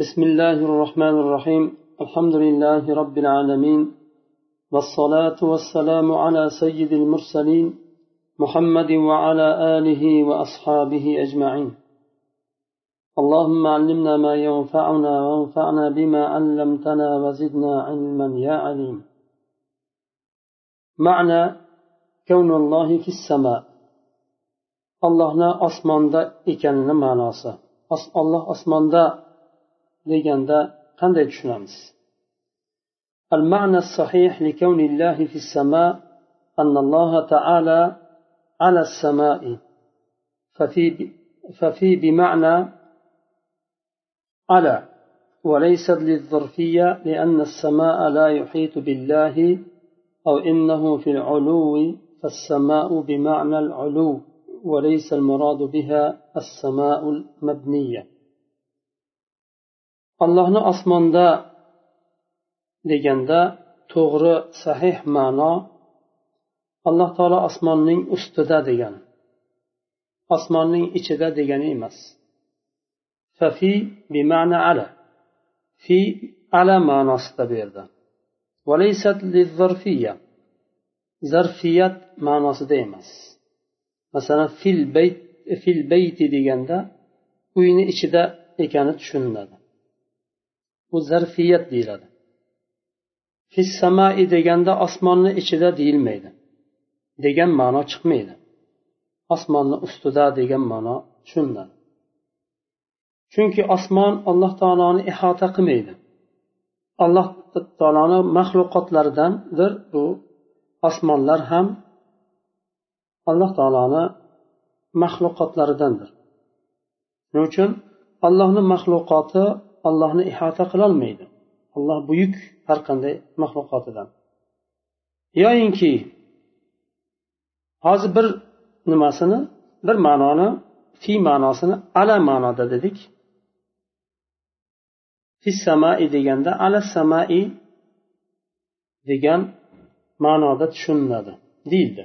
بسم الله الرحمن الرحيم الحمد لله رب العالمين والصلاة والسلام على سيد المرسلين محمد وعلى آله وأصحابه أجمعين اللهم علمنا ما ينفعنا وانفعنا بما علمتنا وزدنا علما يا عليم معنى كون الله في السماء allohni osmonda ekanini ma'nosi olloh osmonda deganda qanday tushunamiz? المعنى الصحيح لكون الله في السماء أن الله تعالى على السماء ففي ففي بمعنى على وليست للظرفية لأن السماء لا يحيط بالله أو إنه في العلو فالسماء بمعنى العلو وليس المراد بها السماء المبنية allohni osmonda deganda to'g'ri sahih ma'no alloh taolo osmonning ustida degan osmonning ichida degani emas. Fafi bima'na ala fi ala ma'nosida bu yerda zarfiyat ma'nosida emas. Masalan fil bayt fil bayti deganda uyni ichida ekani tushuniladi. Bu zarfiyat deyiladi. Fissamai deganda osmonni ichida deyilmaydi. Degan ma'no chiqmaydi. Osmonni ustida degan ma'no tushuniladi chunki osmon alloh taoloni ihota qilmaydi. Alloh taoloni maxluqotlaridandir bu. Osmonlar ham alloh taoloni maxluqotlaridandir shuning uchun allohni maxluqoti allohni ihota qilolmaydi. Alloh buyuk har qanday maxluqotidan. Yoyinki hozir bir nimasini bir ma'noni fi ma'nosini ala ma'noda dedik. Fi samai deganda ala samai degan ma'noda tushuniladi deyildi.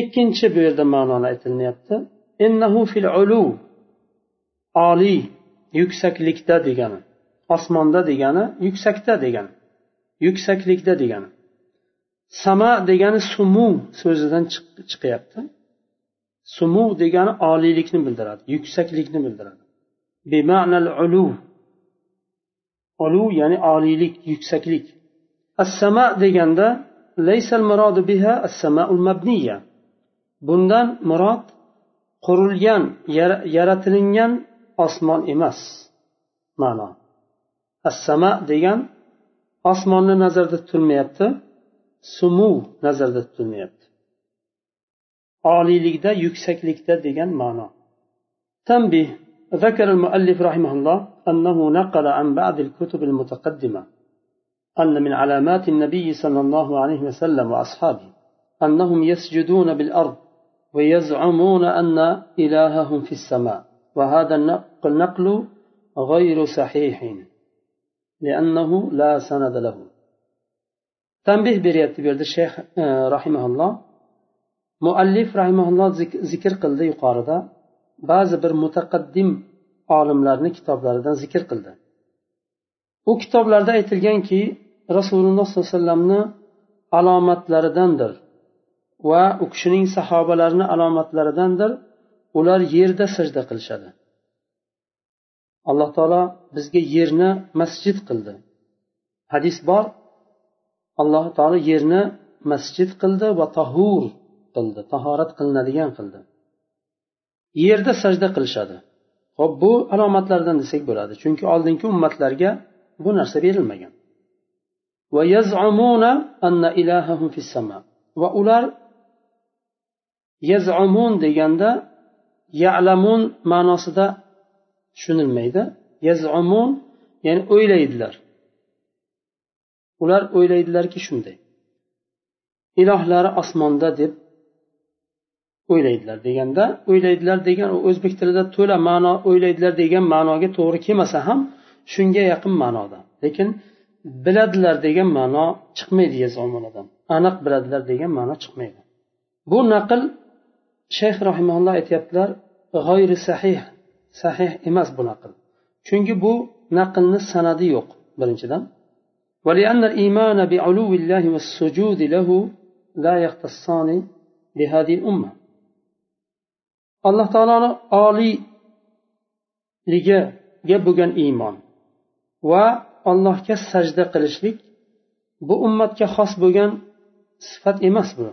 Ikkinchi bu yerda ma'noni aytilyapti innahu fil ulu oliy yuksaklikda degani. Osmonda degani yuksakda degani. Yuksaklikda degani. Sama degani sumu so'zidan chiqyapti. Sumu degani oliylikni bildiradi yuksaklikni bildiradi. Bima'nal ulu. Ulu ya'ni oliylik yuksaklik as sama deganda laysal murodu biha as samaul mabniya. Bundan murod qurilgan yaratilingan osmon emas. Ma'no. Assama degan osmonni nazarda tutilmayapti sumu nazarda tutilmayapti oliylikda yuksaklikda degan ma'no. Tanbih ذكر المؤلف رحمه الله أنه نقل عن بعض الكتب المتقدمة أن من علامات النبي صلى الله عليه وسلم وأصحابه أنهم يسجدون بالأرض ويزعمون أن إلههم في السماء وهذا النقل غير صحيح لأنه لا سند له تنبيه بريت برد الشيخ رحمه الله مؤلف رحمه الله ذكر qildi yuqorida ba'zi bir mutaqaddim olimlarni kitoblaridan zikr qildi u kitoblarda aytilganki rasululloh sollallohu alayhi vasallamni alomatlaridandir va u kishining sahobalarini alomatlaridandir ular yerda sajda qilishadi. Alloh taolo bizga yerni masjid qildi. Hadis bor. Alloh taolo yerni masjid qildi va tahur qildi tahorat qilinadigan qildi. Yerda sajda qilishadi. Ho'p bu alomatlardan desak bo'ladi chunki oldingi ummatlarga bu narsa berilmagan. Va ular yazumun deganda yalamun ma'nosida tushunilmaydi. Yazumun ya'ni o'ylaydilar. Ular o'ylaydilarki shunday. Ilohlari osmonda deb o'ylaydilar deganda o'ylaydilar degan u o'zbek tilida to'la ma'no o'ylaydilar degan ma'noga to'g'ri kelmasa ham shunga yaqin ma'noda lekin biladilar degan ma'no chiqmaydi yazumunidan aniq biladilar degan ma'no chiqmaydi. Bu naql shayx rahimalloh aytyaptilar g'oyri sahih sahih emas bu naql chunki bu naqlni sanadi yo'q birinchidan ولأن الإيمان بعلو الله والسجود له لا يختصان بهذه الأمة alloh taoloni oliyligiga bo'lgan iymon va allohga sajda qilishlik bu ummatga xos bo'lgan sifat emas bu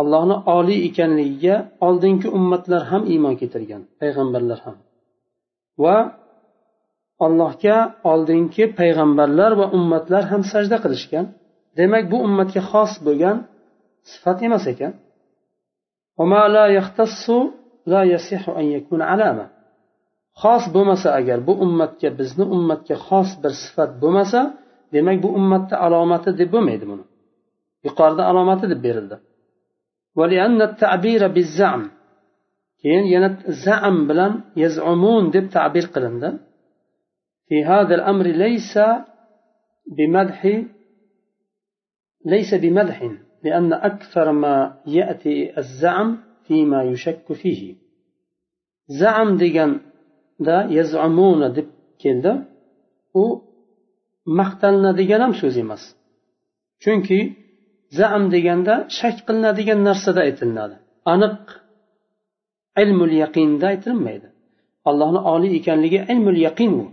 Allohni oliy ekanligiga oldingi ummatlar ham iymon keltirgan payg'ambarlar ham. Va allohga oldingi payg'ambarlar va ummatlar ham sajda qilishgan. Demak bu ummatga xos bo'lgan sifat emas ekan. Xos bo'lmasa agar bu ummatga bizni ummatga xos bir sifat bo'lmasa demak bu ummatni alomati deb bo'lmaydi buni. Yuqorida alomati deb berildi. ولأن التعبير بالزعم. كين ينت زعم بلن يزعمون دب تعبير قلندا في هذا الأمر ليس بمدح ليس بمدح لأن أكثر ما يأتي الزعم فيما يشك فيه. زعم ديجان دا يزعمون دب كيلدا و مختلنا ديجان أمسوزيمس چونکی zam deganda shak qilinadigan narsada aytilinadi aniq ilmul yaqinda aytilmaydi allohni oliy ekanligi ilmul yaqin u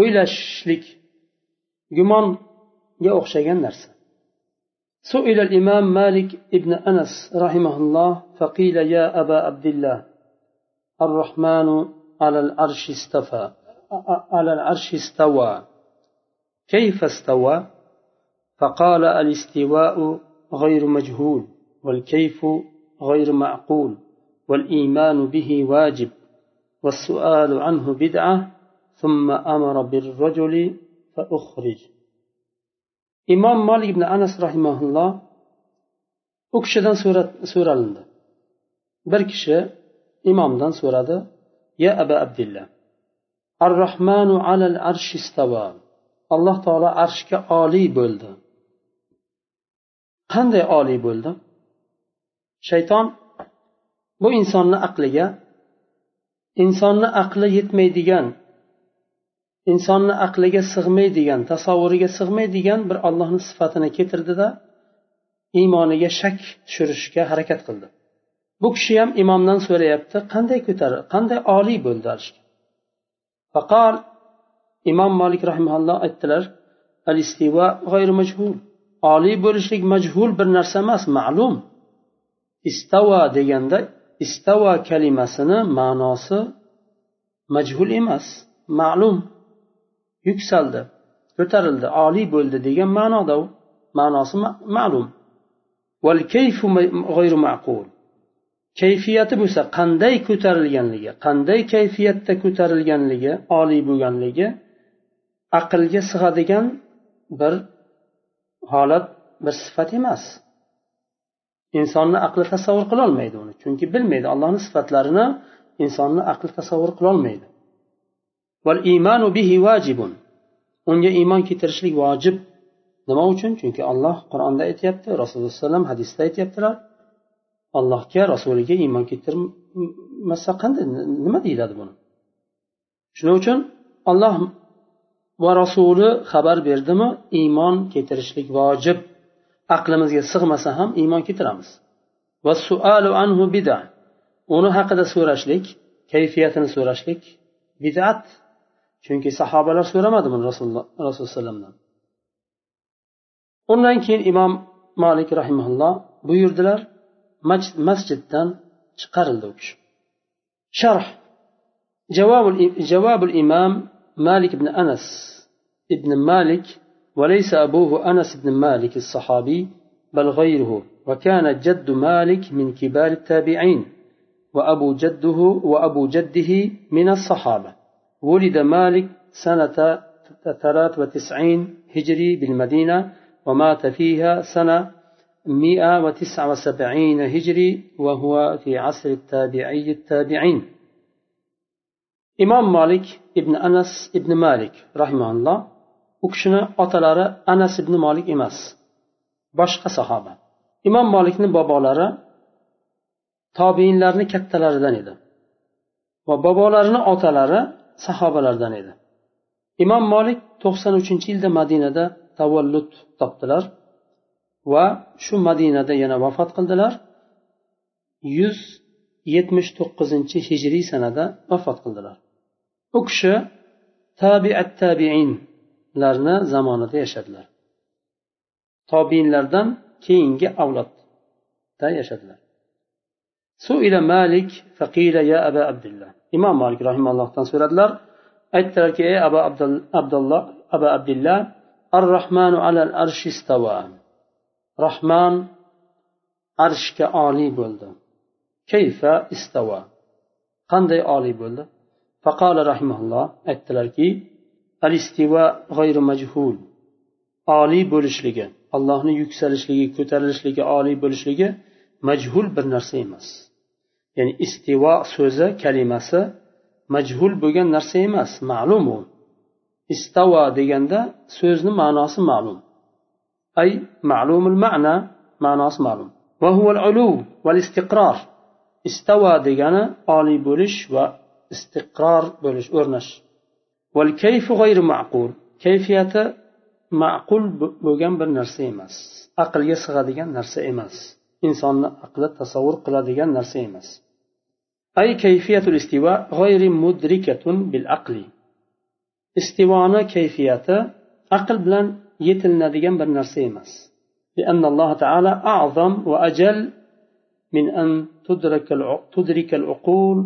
o'ylashlik gumonga o'xshagan narsa سئل الإمام مالك ابن أنس رحمه الله فقيل يا أبا عبد الله الرحمن على العرش استفى على العرش استوى كيف استوى فقال الاستواء غير مجهول والكيف غير معقول والإيمان به واجب والسؤال عنه بدعة ثم أمر بالرجل فأخرج. إمام مالك بن أنس رحمه الله أكشدا سورة, سورة لند بركشة إمام دان سورة دا يا أبا عبد الله الرحمن على العرش استوى الله تعالى عرشك عالي بولده qanday oliy bo'ldi shayton bu insonni aqliga insonni aqli yetmaydigan insonni aqliga sig'maydigan tasavvuriga sig'maydigan bir ollohni sifatini keltirdida iymoniga shak tushirishga harakat qildi bu kishi ham imomdan so'rayapti qanday ko'tar qanday oliy bo'ldi arshga faqol imom molik rahimalloh aytdilar al istiva g'ayri majhul. Oliy bo'lishlik majhul bir narsa emas ma'lum. Istava deganda istava kalimasini ma'nosi majhul emas ma'lum. Yuksaldi ko'tarildi oliy bo'ldi degan ma'noda u ma'nosi ma'lum. Kayfiyati bo'lsa qanday ko'tarilganligi qanday kayfiyatda ko'tarilganligi oliy bo'lganligi aqlga sig'adigan bir holat bir sifat emas. Insonni aqli tasavvur qilolmaydi uni. Chunki bilmaydi allohni sifatlarini insonni aqli tasavvur qilolmaydi. Unga iymon keltirishlik vojib. Nima uchun? Chunki olloh qur'onda aytyapti rasululloh alayhi vasallam hadisda aytyaptilar. Allohga rasuliga iymon keltirmasa qanday? Nima deyiladi buni? Shuning uchun olloh va rasuli xabar berdimi iymon keltirishlik vojib. Aqlimizga sig'masa ham iymon keltiramiz. Va sualu anhu bida uni haqida so'rashlik kayfiyatini so'rashlik bidat. Chunki sahobalar so'ramadi buni rasululloh rasululloh alayhivasallamdan undan keyin imom molik rahimaulloh buyurdilar masjiddan chiqarildi u kishi. Sharh. Javobul imom مالك بن أنس ابن مالك وليس أبوه أنس بن مالك الصحابي بل غيره. وكان جد مالك من كبار التابعين وأبو جده وأبو جده من الصحابة. ولد مالك سنة ثلاث وتسعين هجري بالمدينة ومات فيها سنة مئة وتسعة وسبعين هجري وهو في عصر التابعي التابعين. imom molik ibn anas ibn malik rahimalloh u kishini otalari anas ibn molik emas boshqa sahoba. Imom molikni bobolari tobeinlarni kattalaridan edi va bobolarini otalari sahobalardan edi. Imom molik to'qson uchinchi yilda madinada tavallud topdilar va shu madinada yana vafot qildilar. Yuz yetmish to'qqizinchi hijriy sanada vafot qildilar. U kishi tabiat tabiinlarni zamonida yashadilar. Tobiinlardan keyingi avlodda yashadilar. Suila malik faqila ya aba abdulloh imom malik rahimallohdan so'radilar. Aytdilarki ey aba abdulloh aba abdullah ar rahmanu alal arshi istava rahmon arshga oliy bo'ldi. Kayfa istava qanday oliy bo'ldi? Faqala rahimahulloh aytdilarki al istiva g'ayru majhul oliy bo'lishligi allohni yuksalishligi ko'tarilishligi oliy bo'lishligi majhul bir narsa emas. Ya'ni istivo so'zi kalimasi majhul bo'lgan narsa emas ma'lum u. Istavo deganda so'zni ma'nosi ma'lum. Ay ma'lumul ma'na ma'nosi ma'lum. Va huval ulu val istiqror istavo degani oliy bo'lish va istiqror bo'lish o'rnash val kayfu g'ayri ma'qul kayfiyati ma'qul bo'lgan bir narsa emas aqlga sig'adigan narsa emas insonni aqli tasavvur qiladigan narsa emas ay kayfiyatul istiva g'ayri mudrikatun bil aqli istivoni kayfiyati aql bilan yetilinadigan bir narsa emas لأن الله تعالى أعظم وأجل من أن تدرك تدرك العقول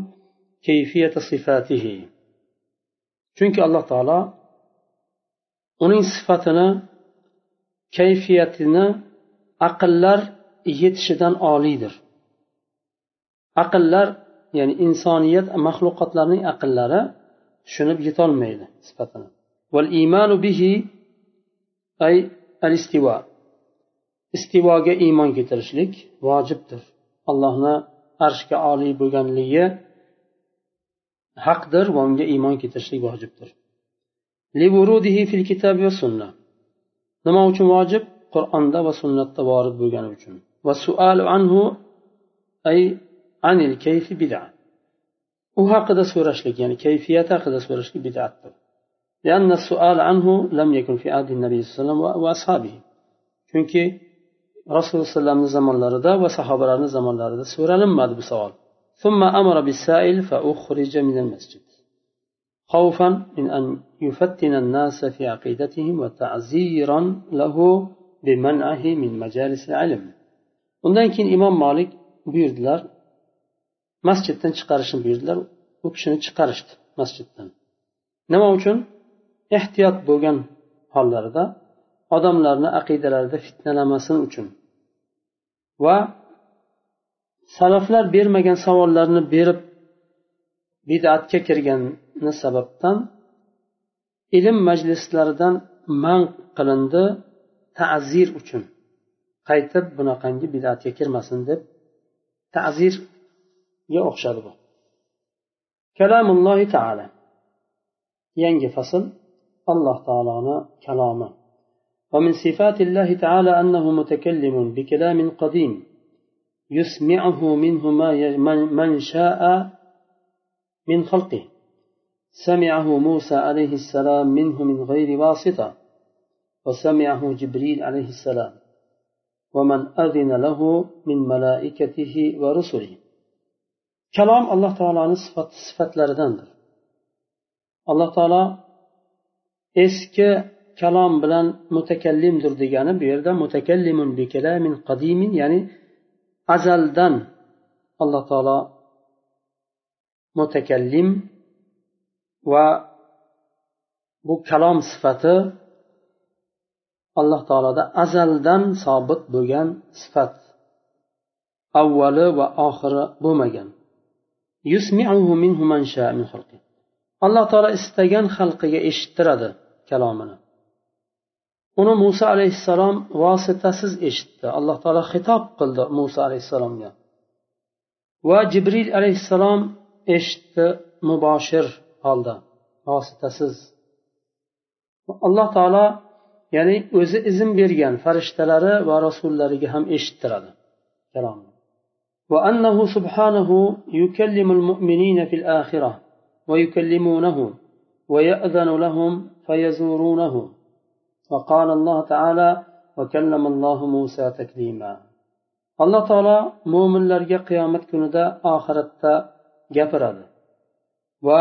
kayfiyata sifatihi. Chunki alloh taolo uning sifatini kayfiyatini aqllar yetishidan oliydir. Aqllar ya'ni insoniyat maxluqotlarning aqllari tushunib yetolmaydi sifatini. Val iymanu bihi ay al istivo istivoga iymon keltirishlik vojibdir. Allohni arshga oliy bo'lganligi haqdir va unga iymon keltirishlik vojibdir fil kitob va sunna nima uchun vojib qur'onda va sunnatda vorid bo'lgani uchun va sual anhu ay anil kayfi bid'a u haqida so'rashlik ya'ni kayfiyati haqida so'rashlik bid'atdir لأن السؤال عنه لم يكن في عهد النبي صلى الله عليه وسلم وأصحابه chunki rasululloh alayhi vasallamni zamonlarida va sahobalarni zamonlarida so'ralinmadi bu savol ثم أمر بالسائل فأخرج من المسجد خوفا من أن يفتن الناس في عقيدتهم وتعزيرا له بمنعه من مجالس العلم undan keyin imom molik buyurdilar masjiddan chiqarishni buyurdilar u kishini chiqarishdi masjiddan nima uchun ehtiyot bo'lgan hollarida odamlarni aqidalarida fitnalamasin uchun va salaflar bermagan savollarni berib bidatga kirgani sababdan ilm majlislaridan man qilindi ta'zir uchun qaytib bunaqangi bidatga kirmasin deb ta'zirga o'xshadi bu kalamullohi taala yangi fasl alloh taoloni kalomi ومن صفات الله تعالى أنه متكلم بكلام قديم يسمعه منه من شاء من خلقه. سمعه موسى عليه السلام منه من غير واسطة وسمعه جبريل عليه السلام ومن أذن له من ملائكته ورسله. كلام الله تعالى صفات صفات لردندر الله تعالى eski kalom bilan mutakallimdir degani bu bi kalamin qadimin ya'ni azaldan alloh taolo mutakallim va bu kalom sifati alloh taoloda azaldan sobit bo'lgan sifat avvali va oxiri bo'lmagan. Alloh taolo istagan xalqiga eshittiradi kalomini. Uni muso alayhissalom vositasiz eshitdi alloh taolo xitob qildi muso alayhissalomga va jibril alayhissalom eshitdi muboshir holda vositasiz alloh taolo ya'ni o'zi izn bergan farishtalari va rasullariga ham eshittiradi kalomni وأنه سبحانه يكلم المؤمنين في الآخرة ويكلمونه ويأذن لهم فيزورونه وقال الله تعالى وكلم الله موسى تكليما alloh taolo mo'minlarga qiyomat kunida oxiratda gapiradi va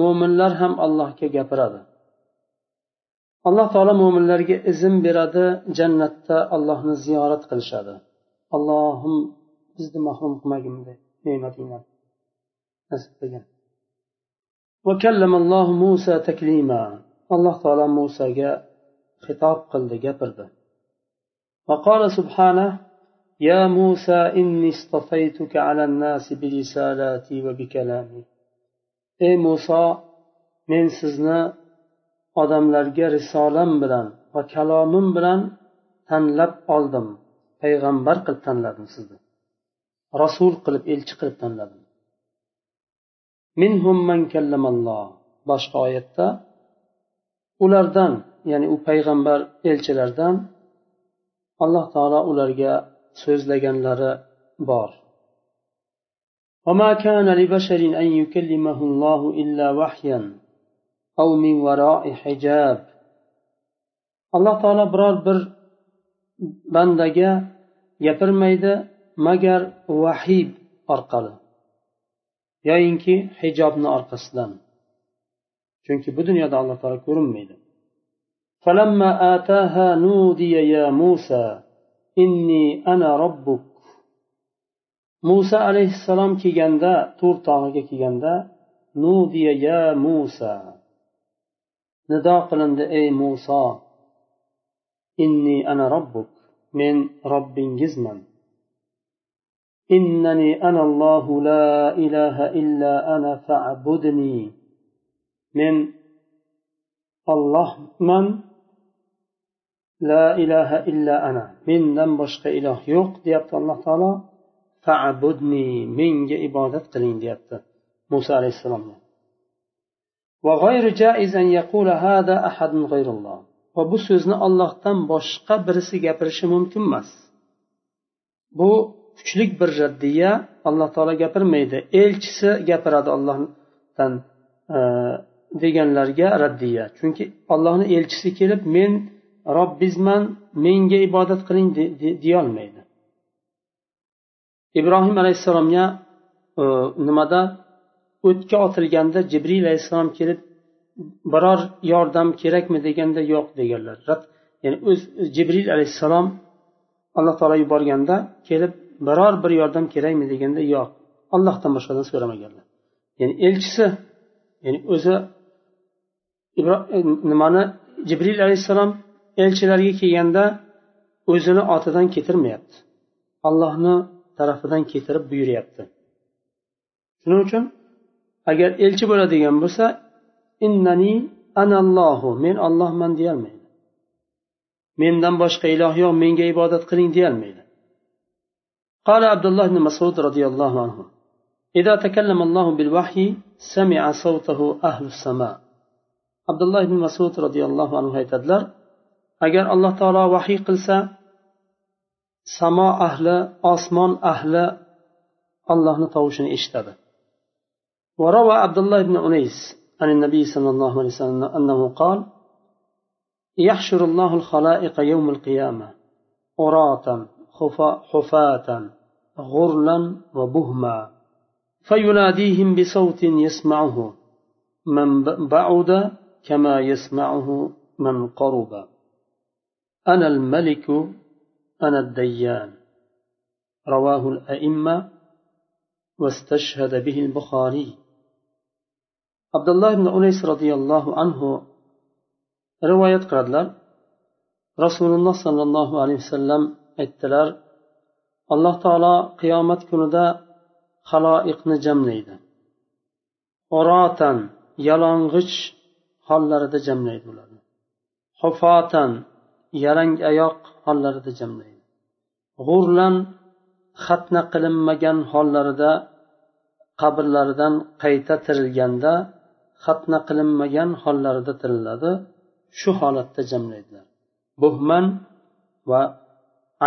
mo'minlar ham allohga gapiradi alloh taolo mo'minlarga izn beradi jannatda allohni ziyorat qilishadi allohim bizni mahrum qilmagin bunday ne'matingdan nasib qilgin alloh taolo musoga xitob qildi gapirdi وقال سبحانه يا موسى إني اصطفيتك على الناس برسالاتي وبكلامي ey muso men sizni odamlarga risolam bilan va kalomim bilan tanlab oldim payg'ambar qilib tanladim sizni rasul qilib elchi qilib tanladim minhum man kallamalloh boshqa oyatda ulardan ya'ni u payg'ambar elchilardan alloh taolo ularga so'zlaganlari bor وما كان لبشر أن يكلمه الله إلا وحيا أو من وراء حجاب alloh taolo biror bir bandaga gapirmaydi magar vahiy orqali yoyinki hijobni orqasidan chunki bu dunyoda alloh taolo ko'rinmaydi فلما آتاها نودي يا موسى إني أنا ربك. موسى عليه السلام كي جندا تور طاغة كي جندا نودي يا موسى. ندا قلند أي موسى إني أنا ربك من رب جزمن. إنني أنا الله لا إله إلا أنا فاعبدني من الله من لا إله إلا أنا من دم بشق إله يوق ديبت الله تعالى فاعبدني من عبادة قلين ديبت موسى عليه السلام وغير جائز أن يقول هذا أحد غير الله وبو سوزنا الله تم بشق برسي gapirishi mumkin emas bu kuchlik bir raddiya alloh taolo gapirmaydi elchisi gapiradi ollohdan deganlarga raddiya chunki ollohni elchisi kelib men robbizman menga ibodat qiling deyolmaydi. Ibrohim alayhissalomga e, nimada? O'tga otilganda jibril alayhissalom kelib biror yordam kerakmi deganda yo'q deganlar. Ya'ni o'z jibril alayhissalom alloh taolo yuborganda kelib biror bir yordam kerakmi deganda yo'q. Allohdan boshqadan so'ramaganlar. Ya'ni elchisi ya'ni o'zi e, nimani? Jibril alayhissalom elchilarga kelganda o'zini otidan ketirmayapti allohni tarafidan ketirib buyuryapti shuning uchun agar elchi bo'ladigan bo'lsa innani anallohu men ollohman deyolmaydi mendan boshqa iloh yo'q menga ibodat qiling deyolmaydi قال عبد الله بن مسعود رضي الله عنه إذا تكلم الله بالوحي سمع صوته أهل السماء عبد الله بن مسعود رضي الله عنه aytadilar agar alloh taolo vahiy qilsa samo ahli osmon ahli allohni tovushini eshitadi. وروى عبد الله بن أنيس عن النبي صلى الله عليه وسلم أنه قال يحشر الله الخلائق يوم القيامة عراة حفاة غرلا وبهما فيناديهم بصوت يسمعه من بعد كما يسمعه من قرب أنا الملك أنا الديان رواه الأئمة واستشهد به البخاري عبد الله بن أنيس رضي الله عنه رواية قرادلر رسول الله صلى الله عليه وسلم aytdilar alloh taolo qiyomat kunida haloiqni jamlaydi orotan yalang'ich hollarida jamlaydi ularni hufotan yalang oyoq hollarida jamlaydi. G'urlan xatna qilinmagan hollarida qabrlaridan qayta tirilganda xatna qilinmagan hollarida tiriladi. Shu holatda jamlaydilar. Buhman va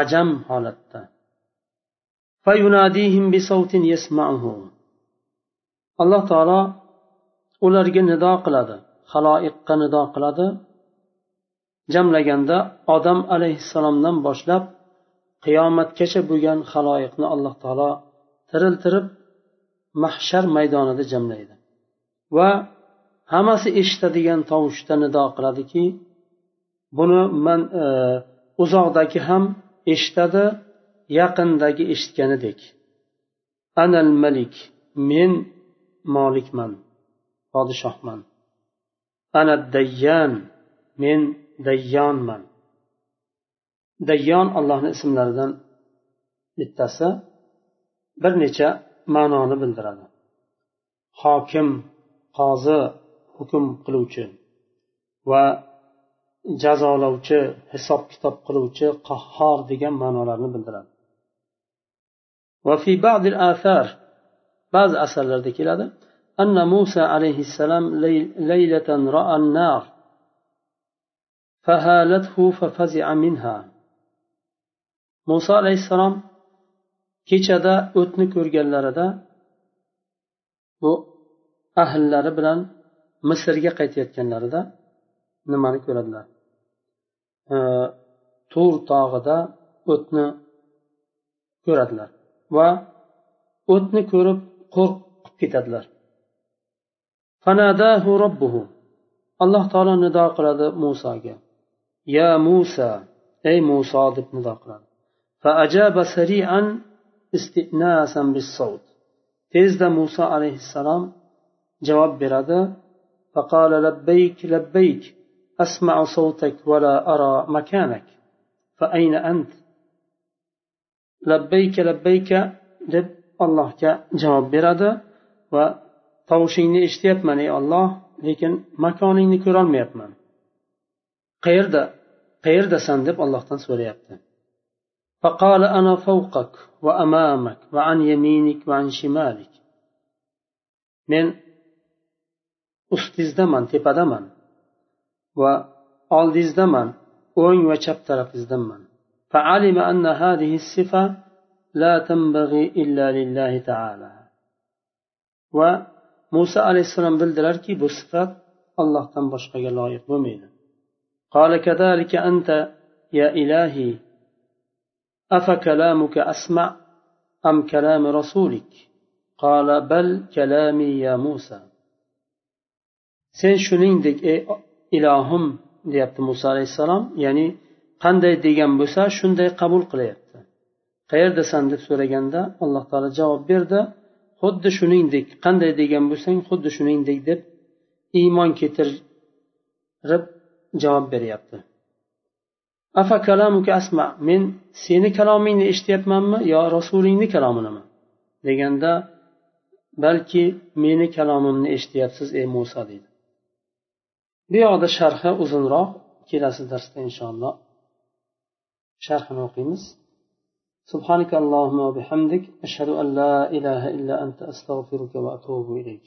ajam holatda. Alloh taolo ularga nido qiladi haloyiqqa nido qiladi. Jamlaganda odam alayhissalomdan boshlab qiyomatgacha bo'lgan haloyiqni alloh taolo tiriltirib mahshar maydonida jamlaydi. Va hammasi eshitadigan tovushda nido qiladiki buni man e, uzoqdagi ham eshitadi yaqindagi eshitganidek. Anal malik men molikman podshohman. Ana dayyan men dayyonman dayyon allohni ismlaridan bittasi bir necha ma'noni bildiradi hokim qozi hukm qiluvchi va jazolovchi hisob kitob qiluvchi qahhor degan ma'nolarni bildiradi وفي بعض الآثار بعض أثر keladi أن موسى عليه السلام ليلة رأى النار فهالته ففزع منها muso alayhissalom kechada o'tni ko'rganlarida bu ahllari bilan misrga qaytayotganlarida nimani ko'radilar? Tur tog'ida o'tni ko'radilar va o'tni ko'rib qo'rqib ketadilar. Alloh taolo nido qiladi musoga ya musa ey muso deb nido فأجاب سريعا استئناسا بالصوت tezda muso alayhissalom javob beradi فقال لبيك لبيك أسمع صوتك ولا أرى مكانك فأين أنت لبيك لبيك deb allohga javob beradi va tovushingni eshityapman ey olloh lekin makoningni ko'rolmayapman qayerda qayerdasan deb ollohdan so'rayapti فقال أنا men ustingizdaman tepadaman va oldingizdaman o'ng va chap tarafingizdaman فعلم أن هذه bildilarki bu sifat allohdan boshqaga loyiq bo'lmaydi قال كذلك أنت يا إلهي أفكلامك أسمع أم كلام رسولك قال بل كلامي يا موسى sen shuningdek ey ilohim deyapti muso alayhissalom ya'ni qanday degan bo'lsa shunday qabul qilyapti qayerdasan deb so'raganda alloh taolo javob berdi xuddi shuningdek qanday degan bo'lsang xuddi shuningdek deb iymon keltirib javob beryapti afa kalamuka asma men seni kalomingni eshityapmanmi yo rasulingni kalominimi deganda balki meni kalomimni eshityapsiz ey muso deydi bu yoqda sharhi uzunroq kelasi darsda inshaalloh sharhini o'qiymiz سبحانك اللهم وبحمدك أشهد أن لا إله إلا أنت أستغفرك وأتوب إليك